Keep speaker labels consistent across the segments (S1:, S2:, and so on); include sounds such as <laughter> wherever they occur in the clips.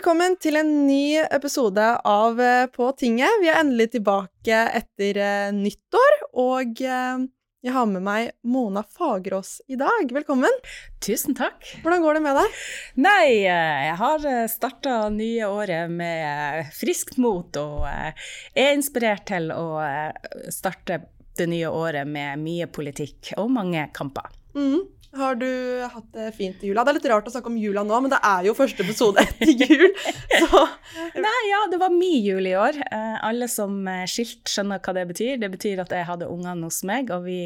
S1: Velkommen til en ny episode av eh, På tinget. Vi er endelig tilbake etter eh, nyttår, og eh, jeg har med meg Mona Fagerås i dag. Velkommen.
S2: Tusen takk.
S1: Hvordan går det med deg?
S2: Nei, jeg har starta nye året med friskt mot og er inspirert til å starte det nye året med mye politikk og mange kamper.
S1: Mm. Har du hatt det fint i jula? Det er litt rart å snakke om jula nå, men det er jo første episode etter jul. Så.
S2: Nei, ja, det var min jul i år. Eh, alle som er skilt, skjønner hva det betyr. Det betyr at jeg hadde ungene hos meg, og vi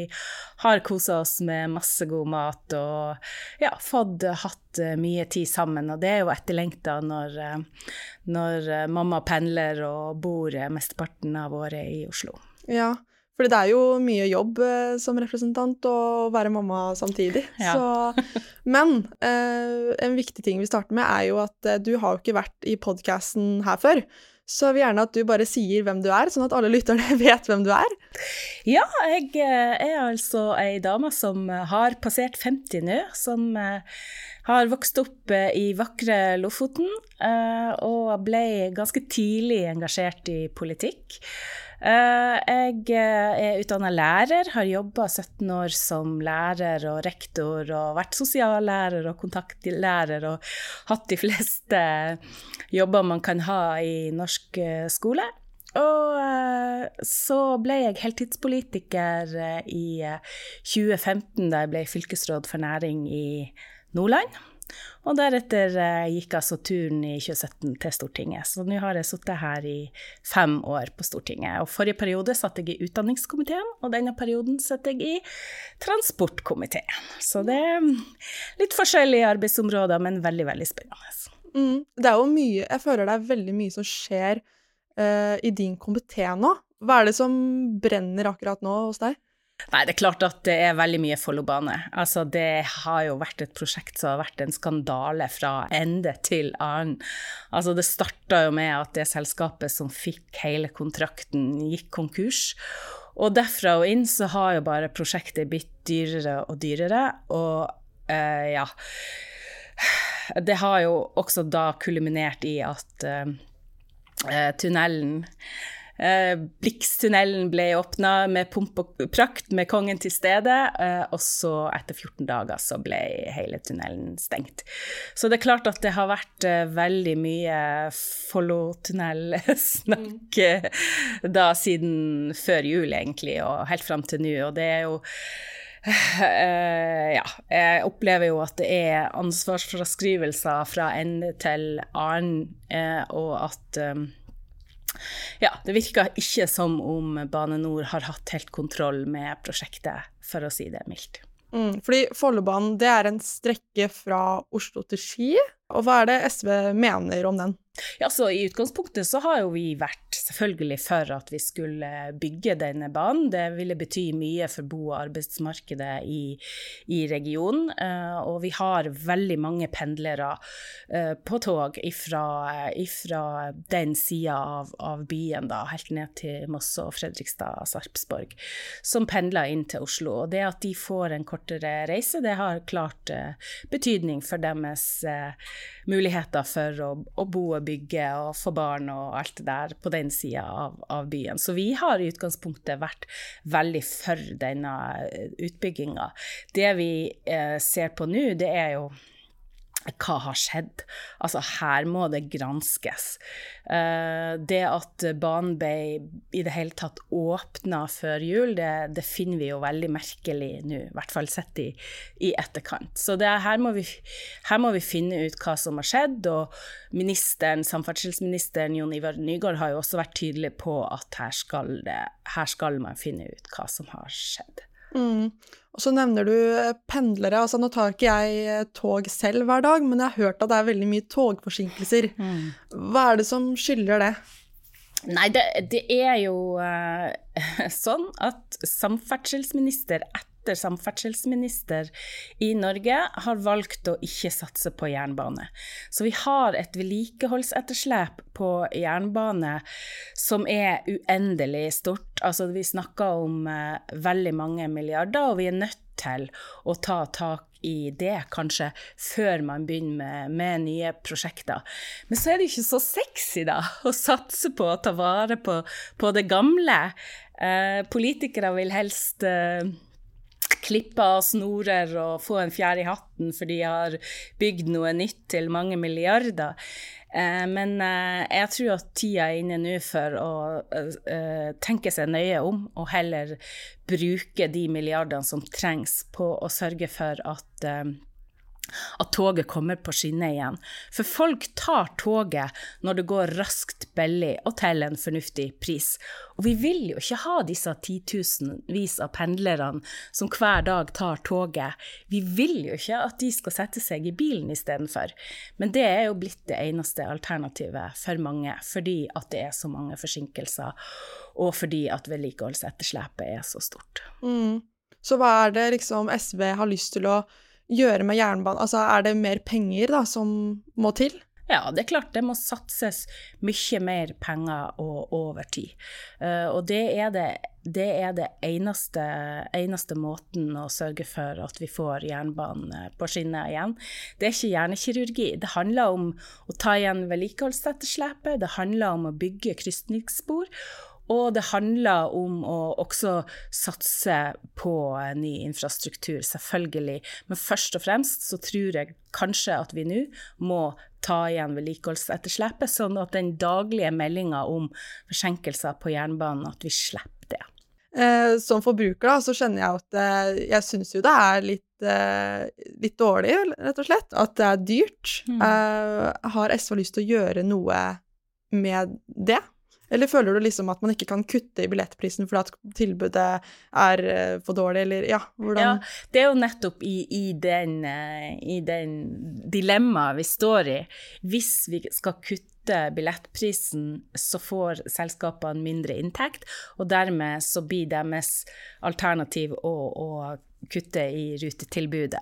S2: har kosa oss med masse god mat og ja, fått hatt eh, mye tid sammen. Og det er jo etterlengta når, eh, når mamma pendler og bor mesteparten av året i Oslo.
S1: Ja, fordi det er jo mye jobb eh, som representant å være mamma samtidig. <laughs> Ja. Så, men eh, en viktig ting vi starter med, er jo at eh, du har jo ikke vært i podkasten her før. Så jeg vil gjerne at du bare sier hvem du er, sånn at alle lytterne <laughs> vet hvem du er.
S2: Ja, jeg eh, er altså ei dame som har passert 50 nå, som eh, har vokst opp i vakre Lofoten, og ble ganske tidlig engasjert i politikk. Eh, jeg eh, er utdanna lærer, har jobba 17 år som lærer og rektor og vært sosiallærer og kontaktlærer og hatt de fleste jobber man kan ha i norsk eh, skole. Og så ble jeg heltidspolitiker i 2015, da jeg ble fylkesråd for næring i Nordland. Og deretter eh, gikk altså turen i 2017 til Stortinget. Så nå har jeg sittet her i fem år på Stortinget. Og forrige periode satt jeg i utdanningskomiteen, og denne perioden sitter jeg i transportkomiteen. Så det er litt forskjellige arbeidsområder, men veldig, veldig spennende.
S1: Mm. Det er jo mye Jeg føler det er veldig mye som skjer uh, i din komité nå. Hva er det som brenner akkurat nå hos deg?
S2: Nei, det er klart at det er veldig mye Follobane. Altså, det har jo vært et prosjekt som har vært en skandale fra ende til annen. Altså, det starta jo med at det selskapet som fikk hele kontrakten, gikk konkurs. Og derfra og inn så har jo bare prosjektet blitt dyrere og dyrere, og eh, ja Det har jo også da kulminert i at eh, eh tunnelen Blikstunnelen ble åpna med pomp og prakt, med kongen til stede. Eh, og så, etter 14 dager, så ble hele tunnelen stengt. Så det er klart at det har vært eh, veldig mye Follotunnel-snakk mm. da siden før jul, egentlig, og helt fram til nå. Og det er jo Uh, ja, jeg opplever jo at det er ansvarsfraskrivelser fra ende til annen, uh, og at um, ja, det virker ikke som om Bane Nor har hatt helt kontroll med prosjektet, for å si det mildt.
S1: Mm, fordi Follobanen det er en strekke fra Oslo til Ski, og hva er det SV mener om den?
S2: Ja, så I utgangspunktet så har jo vi vært selvfølgelig for at vi skulle bygge denne banen. Det ville bety mye for bo- og arbeidsmarkedet i, i regionen. Uh, og vi har veldig mange pendlere uh, på tog ifra, den sida av, av, byen, da, helt ned til Moss og Fredrikstad og Sarpsborg, som pendler inn til Oslo. Og det at de får en kortere reise, det har klart uh, betydning for deres muligheter for å, å bo og bygge og få barn og alt det der på den sida av, av, byen. Så vi har i utgangspunktet vært veldig for denne utbygginga. Det vi eh, ser på nå, det er jo hva har skjedd? Altså, her må det granskes. Uh, det at banen ble i det hele tatt åpna før jul, det, det, finner vi jo veldig merkelig nå, i hvert fall sett i, i etterkant. Så det, her, må vi, her, må vi, finne ut hva som har skjedd, og ministeren, samferdselsministeren Jon Ivar Nygaard har jo også vært tydelig på at her skal, det, her skal man finne ut hva som har skjedd.
S1: Mm. Og så nevner du eh, pendlere. altså Nå tar ikke jeg eh, tog selv hver dag, men jeg har hørt at det er veldig mye togforsinkelser. Mm. Hva er det som skylder det?
S2: Nei, det, det er jo uh, <laughs> sånn at samferdselsminister etter etter samferdselsminister i Norge har valgt å ikke satse på jernbane. Så vi har et vedlikeholdsetterslep på jernbane som er uendelig stort. Altså vi snakker om eh, veldig mange milliarder, og vi er nødt til å ta tak i det, kanskje, før man begynner med, med nye prosjekter. Men så er det ikke så sexy, da, å satse på å ta vare på, på det gamle. Eh, politikere vil helst eh, klippe av snorer og få en fjær i hatten for de har bygd noe nytt til mange milliarder. Eh, men eh, jeg tror at tida er inne nå for å eh, tenke seg nøye om, og heller bruke de milliardene som trengs på å sørge for at at toget kommer på skinner igjen. For folk tar toget når det går raskt billig og til en fornuftig pris. Og vi vil jo ikke ha disse titusenvis av pendlerne som hver dag tar toget. Vi vil jo ikke at de skal sette seg i bilen istedenfor. Men det er jo blitt det eneste alternativet for mange, fordi at det er så mange forsinkelser, og fordi at vedlikeholdsetterslepet er så stort.
S1: Mm. Så hva er det liksom SV har lyst til å gjøre med jernbanen? Altså, er det mer penger da, som må til?
S2: Ja, det er klart det må satses mye mer penger og over tid. Uh, og det er det, det, er det eneste, eneste, måten å sørge for at vi får jernbanen på skinner igjen. Det er ikke hjernekirurgi. Det handler om å ta igjen vedlikeholdsetterslepet, det handler om å bygge krysningsspor. Og det handler om å også satse på ny infrastruktur, selvfølgelig. Men først og fremst så tror jeg kanskje at vi nå må ta igjen vedlikeholdsetterslepet, sånn at den daglige meldinga om forsinkelser på jernbanen, at vi slipper det.
S1: Eh, som forbruker da, så kjenner jeg at eh, jeg syns jo det er litt, eh, litt, dårlig, rett og slett. At det er dyrt. Mm. Eh, har SV lyst til å gjøre noe med det? Eller føler du liksom at man ikke kan kutte i billettprisen fordi at tilbudet er eh, for dårlig, eller ja, hvordan Ja,
S2: det er jo nettopp i, i den, eh, i den dilemmaet vi står i. Hvis vi skal kutte billettprisen, så får selskapene mindre inntekt, og dermed så blir deres alternativ å, å kutte i rutetilbudet.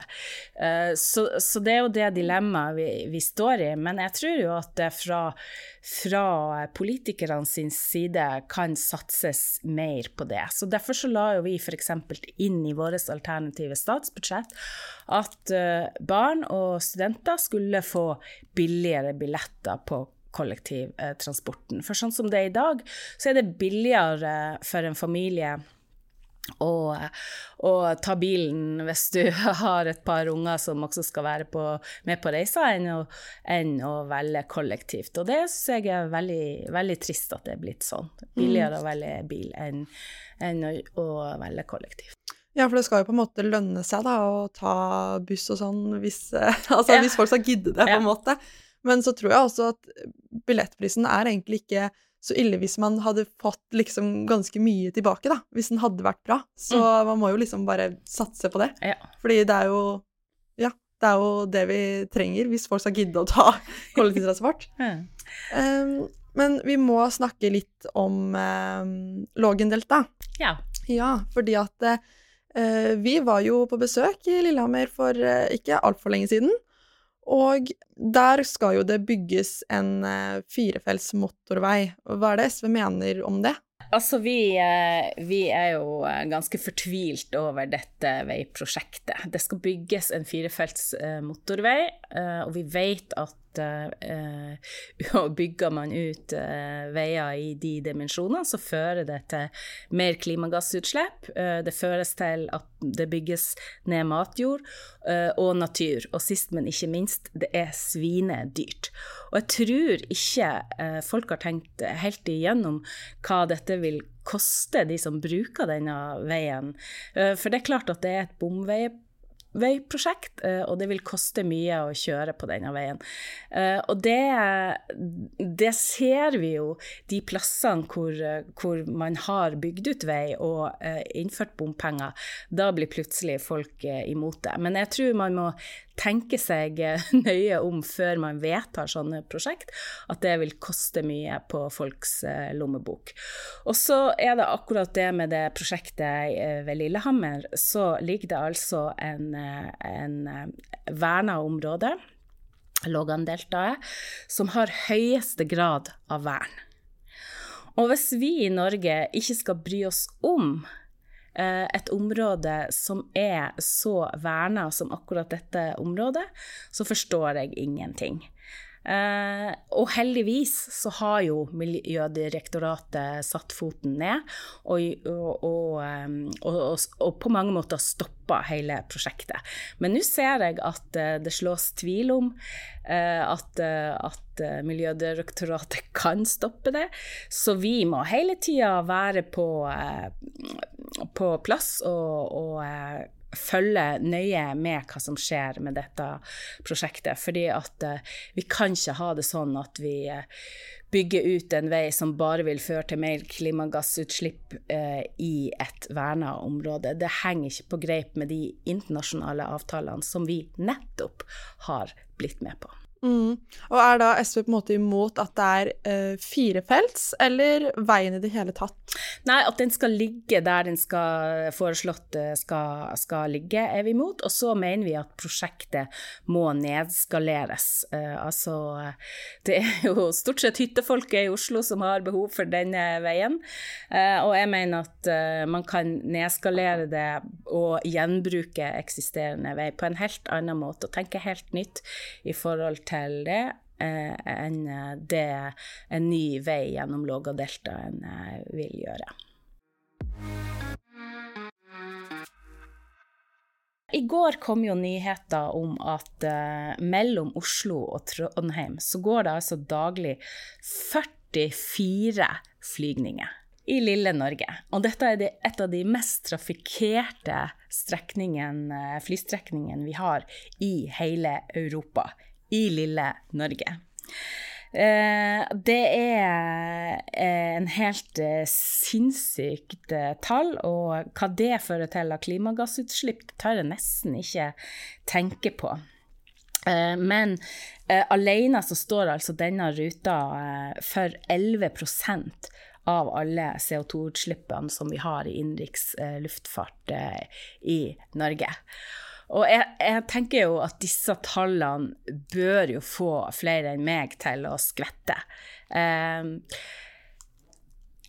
S2: Eh, så, så, det er jo det dilemmaet vi, vi, står i. Men jeg tror jo at det fra, fra politikerne sin side kan satses mer på det. Så derfor så la jo vi f.eks. inn i vårt alternative statsbudsjett at eh, barn og studenter skulle få billigere billetter på kollektivtransporten. For sånn som det er i dag, så er det billigere for en familie og, og, ta bilen hvis du <laughs> har et par unger som også skal være på, med på reisa, enn enn å velge kollektivt. Og det syns jeg er veldig, veldig, trist at det er blitt sånn. Billigere mm. å velge bil enn, enn å, å, velge kollektivt.
S1: Ja, for det skal jo på en måte lønne seg da, å ta buss og sånn, hvis, <laughs> altså, ja. hvis folk skal gidde det, på en måte. Men så tror jeg også at billettprisen er egentlig ikke så ille hvis man hadde fått liksom ganske mye tilbake, da. Hvis den hadde vært bra. Så mm. man må jo liksom bare satse på det. Ja. Fordi det er jo Ja, det er jo det vi trenger hvis folk skal gidde å ta <laughs> kollektivtransport. mm. um, men vi må snakke litt om um, Lågendelta.
S2: Ja.
S1: Ja, fordi at uh, vi var jo på besøk i Lillehammer for uh, ikke altfor lenge siden. Og der skal jo det bygges en eh, firefelts motorvei. Hva er det SV mener om det?
S2: Altså, vi, eh, vi, er jo eh, ganske fortvilt over dette veiprosjektet. Det skal bygges en firefelts motorvei, og vi vet at uh, <laughs> bygger man ut uh, veier i de dimensjonene, så fører det til mer klimagassutslipp. Uh, det føres til at det bygges ned matjord og natur. Og sist, men ikke minst, det er svinedyrt. Og jeg tror ikke folk har tenkt helt igjennom hva dette vil koste de som bruker denne veien. For det er klart at det er et bomvei veiprosjekt, eh, og det vil koste mye å kjøre på denne veien. Eh, og det, det ser vi jo de plassene hvor, hvor, man har bygd ut vei og eh, innført bompenger. Da blir plutselig folk imot det. Men jeg tror man må tenke seg <laughs> nøye om før man vedtar sånne prosjekt, at det vil koste mye på folks eh, lommebok. Og så er det akkurat det med det prosjektet eh, ved Lillehammer, så ligger det altså en, eh, en verna område, Lågandeltaet, som har høyeste grad av vern. Og hvis vi i Norge ikke skal bry oss om eh, et område som er så verna som akkurat dette området, så forstår jeg ingenting. Uh, og heldigvis så har jo Miljødirektoratet satt foten ned og, og, og, og på mange måter stoppa hele prosjektet. Men nå ser jeg at eh, det slås tvil om uh, at, at Miljødirektoratet <laughs> kan stoppe det. Så vi må hele tida være på, på plass og, og følge nøye med hva som skjer med dette prosjektet. Fordi at uh, vi kan ikke ha det sånn at vi uh, bygger ut en vei som bare vil føre til mer klimagassutslipp i et verna område. Det henger ikke på greip med de internasjonale avtalene som vi nettopp har blitt med på.
S1: Mm. Og er da SV på en måte imot at det er uh, firefelts, eller veien i det hele tatt?
S2: Nei, at den skal ligge der den skal foreslått eh, skal, skal ligge, er vi imot. Og så mener vi at prosjektet må nedskaleres. Uh, altså, det er jo stort sett hyttefolket i Oslo som har behov for denne veien. Uh, og jeg mener at man kan nedskalere det og gjenbruke eksisterende vei på en helt annen måte, og tenke helt nytt i forhold til til det eh, enn det en ny vei gjennom Lågadeltaen eh, vil gjøre. I går kom jo nyheter om at mellom Oslo og Trondheim så går det altså daglig 44 flygninger i lille Norge. Og dette er et av de mest trafikkerte flystrekningene vi har i hele Europa i lille Norge. Eh, det er eh, en helt eh, sinnssykt tall, og hva det fører til av klimagassutslipp, tør jeg nesten ikke tenke på. Men alene så står altså denne ruta for 11% av alle CO2-utslippene som vi har i innenriks luftfart i Norge. Og jeg, jeg, tenker jo at disse tallene bør jo få flere enn meg til å skvette. Eh,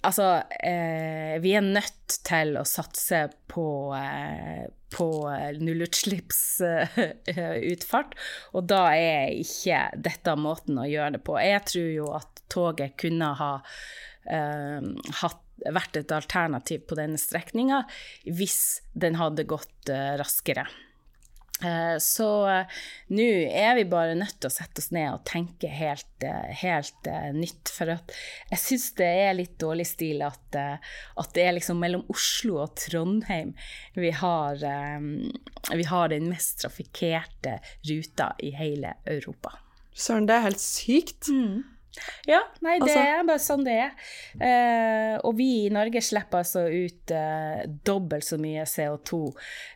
S2: altså, eh, vi er nødt til å satse på, eh, på nullutslippsutfart, og da er ikke dette måten å gjøre det på. Jeg tror jo at toget kunne ha ehm, hatt vært et alternativ på denne strekninga hvis den hadde gått uh, raskere. Eh, så eh, nå er vi bare nødt til å sette oss ned og tenke helt, eh, helt nytt. For jeg syns det er litt dårlig stil at, at, det er liksom mellom Oslo og Trondheim vi har, vi har den mest trafikkerte ruta i hele Europa.
S1: Søren, det er helt sykt. Mm.
S2: Ja, nei, det altså, er bare sånn det er. Eh, og vi i Norge slipper altså ut eh, dobbelt så mye CO2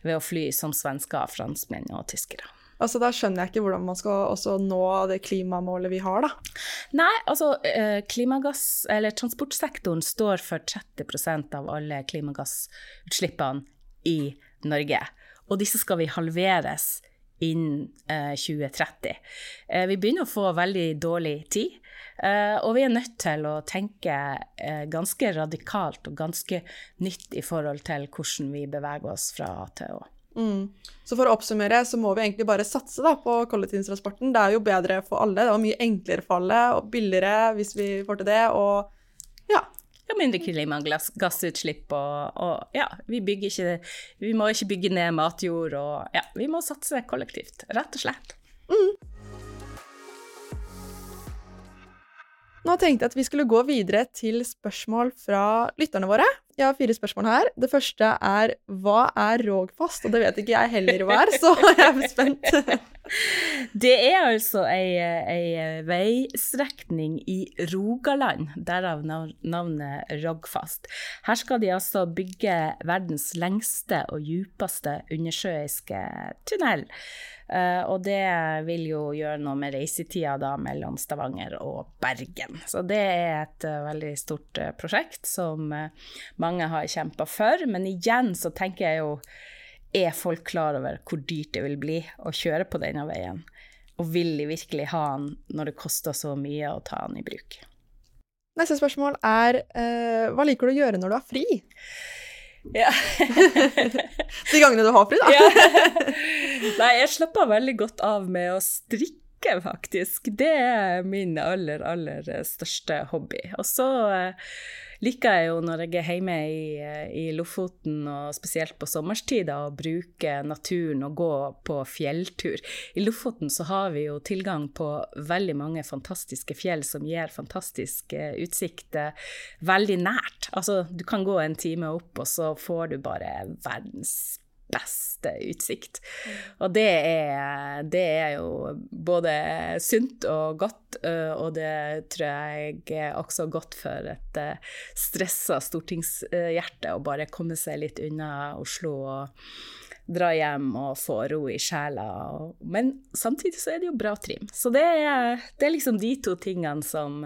S2: ved å fly som svensker, franskmenn og tyskere.
S1: Altså, Da skjønner jeg ikke hvordan man skal nå det klimamålet vi har, da.
S2: Nei, altså eh, klimagass, eller transportsektoren står for 30% av alle klimagassutslippene i Norge. Og disse skal vi halveres innen 2030. Eh, vi begynner å få veldig dårlig tid. eh, og vi er nødt til å tenke uh, ganske radikalt og ganske nytt i forhold til hvordan vi beveger oss fra A til Å.
S1: Mm. Så for å oppsummere så må vi egentlig bare satse da, på kollektivtransporten. Det er jo bedre for alle. Det var mye enklere for alle og billigere hvis vi får til det. Og ja.
S2: Mindre klimagassutslipp og, og ja, vi, ikke, vi må ikke bygge ned matjord og ja, vi må satse kollektivt, rett og slett. Mm.
S1: Nå tenkte jeg at vi skulle gå videre til spørsmål fra lytterne våre. Jeg har fire spørsmål her. Det første er hva er Rogfast? Og det vet ikke jeg heller hva er, så jeg er spent. <laughs>
S2: Det er altså ei, ei veistrekning i Rogaland, derav navnet Rogfast. Her skal de altså bygge verdens lengste og djupeste undersjøiske tunnel. Uh, og det vil jo gjøre noe med reisetida da mellom Stavanger og Bergen. Så det er et uh, veldig stort uh, prosjekt som mange har kjempa for. Men igjen så tenker jeg jo Er folk klar over hvor dyrt det vil bli å kjøre på denne veien? Og vil de virkelig ha den når det koster så mye å ta den i bruk?
S1: Neste spørsmål er hva liker du å gjøre når du har fri?
S2: Ja. <laughs>
S1: De gangene du har fri, da.
S2: ja. Nei, jeg slapper veldig godt av med å strikke, faktisk. Det er min aller, aller største hobby. Og så eh, liker jeg jo når jeg er hjemme i, i Lofoten, og spesielt på sommerstid, å bruke naturen og gå på fjelltur. I Lofoten så har vi jo tilgang på veldig mange fantastiske fjell som gir fantastisk uh, utsikt uh, veldig nært. Altså, du kan gå en time opp, og så får du bare verdens beste utsikt. Og det er, det er jo både sunt og godt, og det tror jeg er også godt for et stressa stortingshjerte å bare komme seg litt unna Oslo og dra hjem og få ro i sjela. Men samtidig så er det jo bra trim. Så det er, det er liksom de to tingene som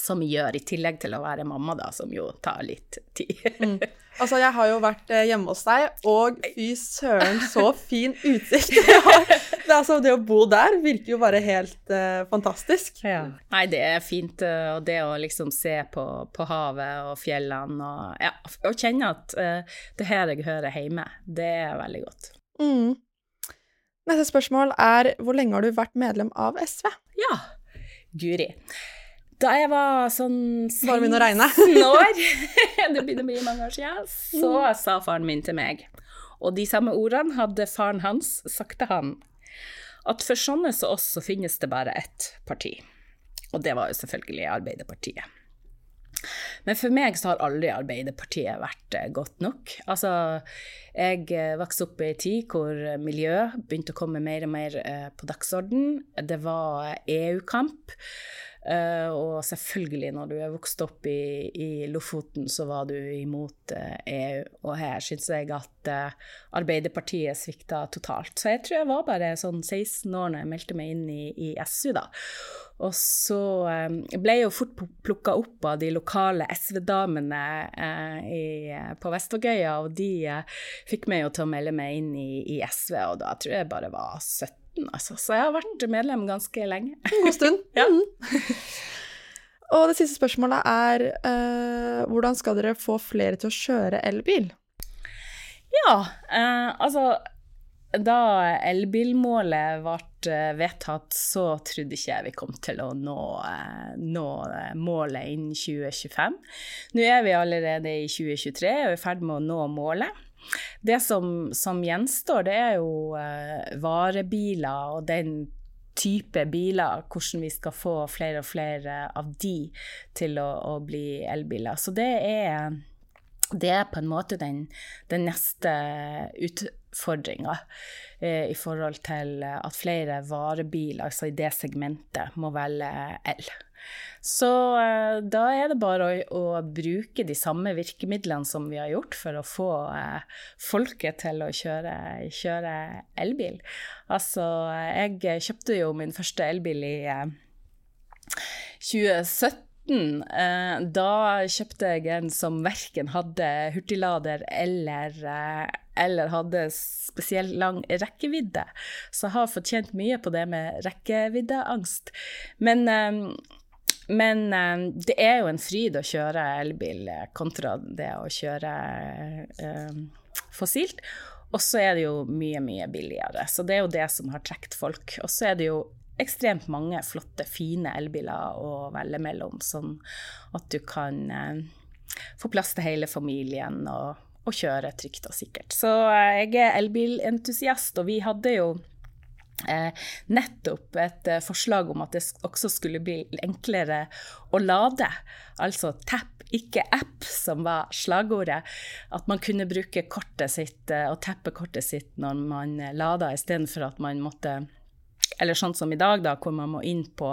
S2: som gjør, i tillegg til å være mamma, da, som jo tar litt tid.
S1: mm. Altså, jeg har jo vært eh, hjemme hos deg, og fy søren, så fin utsikt <laughs> Det, altså, det å bo der virker jo bare helt uh, fantastisk.
S2: Ja. Nei, det er fint, uh, og det å liksom se på, på havet og fjellene og, ja, og kjenne at uh, det her jeg hører hjemme, det er veldig godt.
S1: Mm. Neste spørsmål er hvor lenge har du vært medlem av SV?
S2: Ja, Guri. Da jeg var sånn
S1: 16 <laughs>
S2: år, <laughs> det begynner å bli mange år siden, så sa faren min til meg, og de samme ordene hadde faren hans sagt til han, at for sånne som oss så finnes det bare ett parti. Og det var jo selvfølgelig Arbeiderpartiet. Men for meg så har aldri Arbeiderpartiet vært eh, godt nok. Altså, jeg eh, vokste opp i en tid hvor miljø begynte å komme mer og mer eh, på dagsorden. Det var EU-kamp. Uh, og selvfølgelig, når du er vokst opp i, i Lofoten, så var du imot uh, EU. Og her syns jeg at uh, Arbeiderpartiet svikta totalt. Så jeg tror jeg var bare sånn 16 år når jeg meldte meg inn i, i SU, da. Og så ble jeg jo fort plukka opp av de lokale SV-damene på Vestvågøya, og de fikk meg jo til å melde meg inn i, i SV, og da tror jeg bare var 17 altså. Så jeg har vært medlem ganske lenge.
S1: En god stund. <laughs>
S2: ja. Mm.
S1: Og det siste spørsmålet er uh, hvordan skal dere få flere til å kjøre elbil?
S2: Ja, uh, altså da elbilmålet ble eh, vedtatt, så trodde ikke jeg vi kom til å nå, nå, målet innen 2025. Nå er vi allerede i 2023 og er i ferd med å nå målet. Det som, som gjenstår, det er jo uh, varebiler og den type biler, hvordan vi skal få flere og flere av de til å, å bli elbiler. Så det er, det er på en måte den, den neste utfordringa eh, i forhold til at flere varebiler, altså i det segmentet, må velge el. Så eh, da er det bare å, å, bruke de samme virkemidlene som vi har gjort for å få eh, folket til å kjøre, kjøre elbil. Altså, jeg kjøpte jo min første elbil i eh, 2017. Eh, da kjøpte jeg en som verken hadde hurtiglader eller, eh, eller hadde spesielt lang rekkevidde. Så jeg har fortjent mye på det med rekkeviddeangst. Men eh, men um, det er jo en fryd å kjøre elbil eh, kontra det å kjøre um, fossilt. Og så er det jo mye, mye billigere. Så det er jo det som har trukket folk. Og så er det jo ekstremt mange flotte, fine elbiler å velge mellom, sånn at du kan eh, få plass til hele familien og, og kjøre trygt og sikkert. Så jeg er elbilentusiast, og vi hadde jo nettopp et eh, forslag om at det også skulle bli enklere å lade. Altså tapp, ikke app, som var slagordet. At man kunne bruke kortet sitt eh, og teppe kortet sitt når man lada, istedenfor at man måtte eller sånn som i dag, da, hvor man må inn på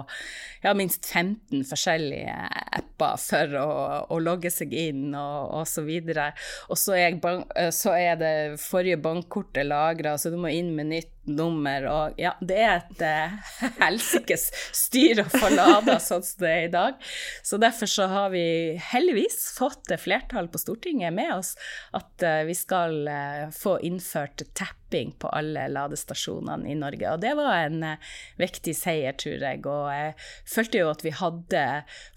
S2: ja, minst 15 forskjellige apper for å, å logge seg inn og, videre. Og så er, så er, det forrige bankkortet lagra, så du må inn med nytt nummer, og ja, det er et uh, <laughs> helsikes styr å få lada sånn som det er i dag. Så derfor så har vi heldigvis fått flertall på Stortinget med oss at uh, vi skal uh, få innført tapping på alle ladestasjonene i Norge. Og det var en viktig seier, tror jeg, og jeg følte jo at vi hadde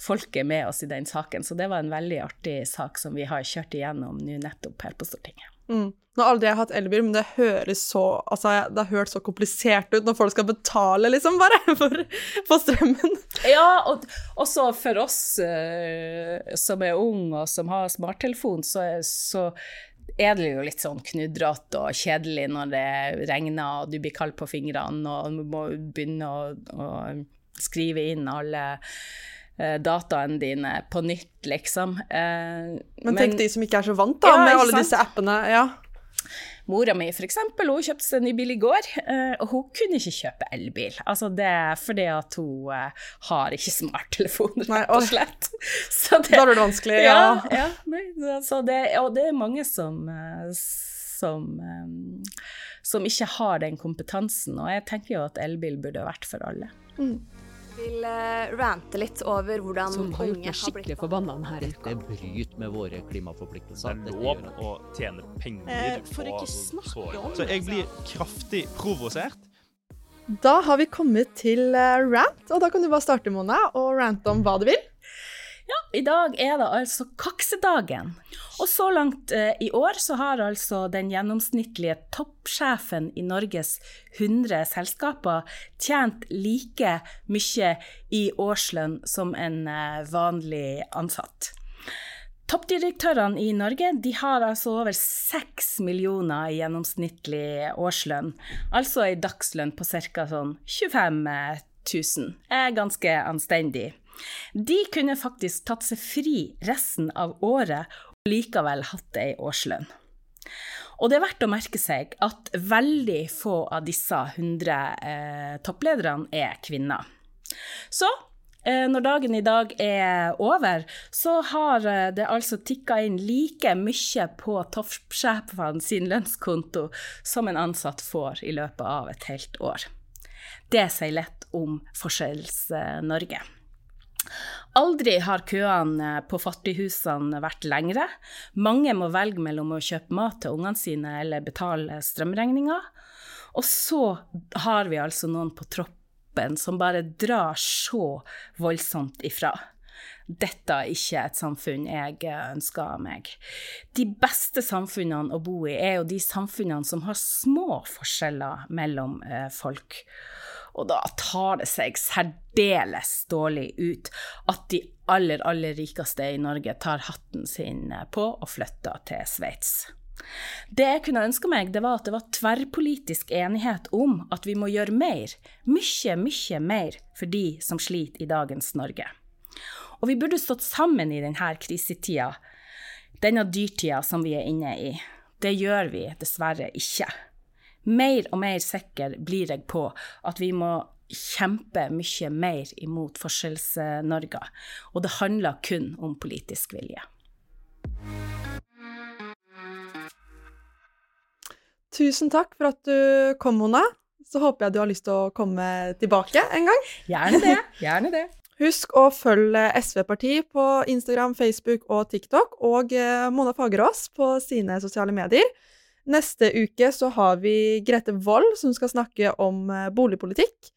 S2: folket med oss i den saken, så det var en veldig artig sak som vi har kjørt igjennom nå nettopp her på Stortinget.
S1: Mm. Nå har aldri jeg hatt elbil, men det høres så Altså, det har hørt så komplisert ut når folk skal betale, liksom, bare, <laughs> for, for strømmen.
S2: Ja, og også for oss uh, som er unge og som har smarttelefon, så, så er det jo litt sånn knudrete og kjedelig når det regner og du blir kald på fingrene og du må begynne å, å skrive inn alle dataene dine på nytt, liksom. Uh,
S1: men tenk men, de som ikke er så vant da, ja, med alle disse appene. ja.
S2: Mora mi eksempel, hun kjøpte seg ny bil i går, eh, og hun kunne ikke kjøpe elbil. Altså det er fordi at hun har ikke smarttelefon, rett og slett. <laughs>
S1: Så det, da er det vanskelig, ja.
S2: ja, ja nei, så det, og det er mange som, som, som ikke har den kompetansen, og jeg tenker jo at elbil burde vært for alle. Mm
S3: vil uh, rante litt over hvordan
S4: Som har gjort meg skikkelig forbanna denne
S5: Det bryter med våre klimaforpliktelser.
S6: Det er lov å tjene penger eh,
S3: For ikke snakke om
S6: Så jeg blir kraftig provosert.
S1: Da har vi kommet til uh, rant, og da kan du bare starte, Mona, og rante om hva du vil.
S2: Ja, i dag er det altså kaksedagen. Og så langt eh, i år så har altså den gjennomsnittlige toppsjefen i Norges 100 selskaper tjent like mye i årslønn som en eh, vanlig ansatt. Toppdirektørene i Norge de har altså over 6 millioner i gjennomsnittlig årslønn, altså ei dagslønn på ca. sånn 25 000. Er ganske anstendig. De kunne faktisk tatt seg fri resten av året og likevel hatt ei årslønn. Og det er verdt å merke seg at veldig få av disse 100 eh, topplederne er kvinner. Så eh, når dagen i dag er over, så har eh, det altså tikka inn like mye på toppsjefene sin lønnskonto som en ansatt får i løpet av et helt år. Det sier lett om Forskjells-Norge. Aldri har køene på fattighusene vært lengre. Mange må velge mellom å kjøpe mat til ungene sine eller betale strømregninger. Og så har vi altså noen på troppen som bare drar så voldsomt ifra. Dette er ikke et samfunn jeg ønsker meg. De beste samfunnene å bo i er jo de samfunnene som har små forskjeller mellom eh, folk. Og da tar det seg særdeles dårlig ut at de aller, aller rikeste i Norge tar hatten sin på og flytter til Sveits. Det jeg kunne ønske meg, det var at det var tverrpolitisk enighet om at vi må gjøre mer, mye, mye mer, for de som sliter i dagens Norge. Og vi burde stått sammen i denne krisetida, denne dyrtida som vi er inne i. Det gjør vi dessverre ikke. Mer og mer sikker blir jeg på at vi må kjempe mye mer imot Forskjells-Norge. Og det handler kun om politisk vilje.
S1: Tusen takk for at du kom, Mona. Så håper jeg du har lyst til å komme tilbake en gang.
S2: Gjerne det. <laughs> Gjerne det.
S1: Husk å følge SV-parti på Instagram, Facebook og TikTok, og eh, Mona Fagerås på sine sosiale medier. Neste uke så har vi Grete Wold, som skal snakke om eh, boligpolitikk.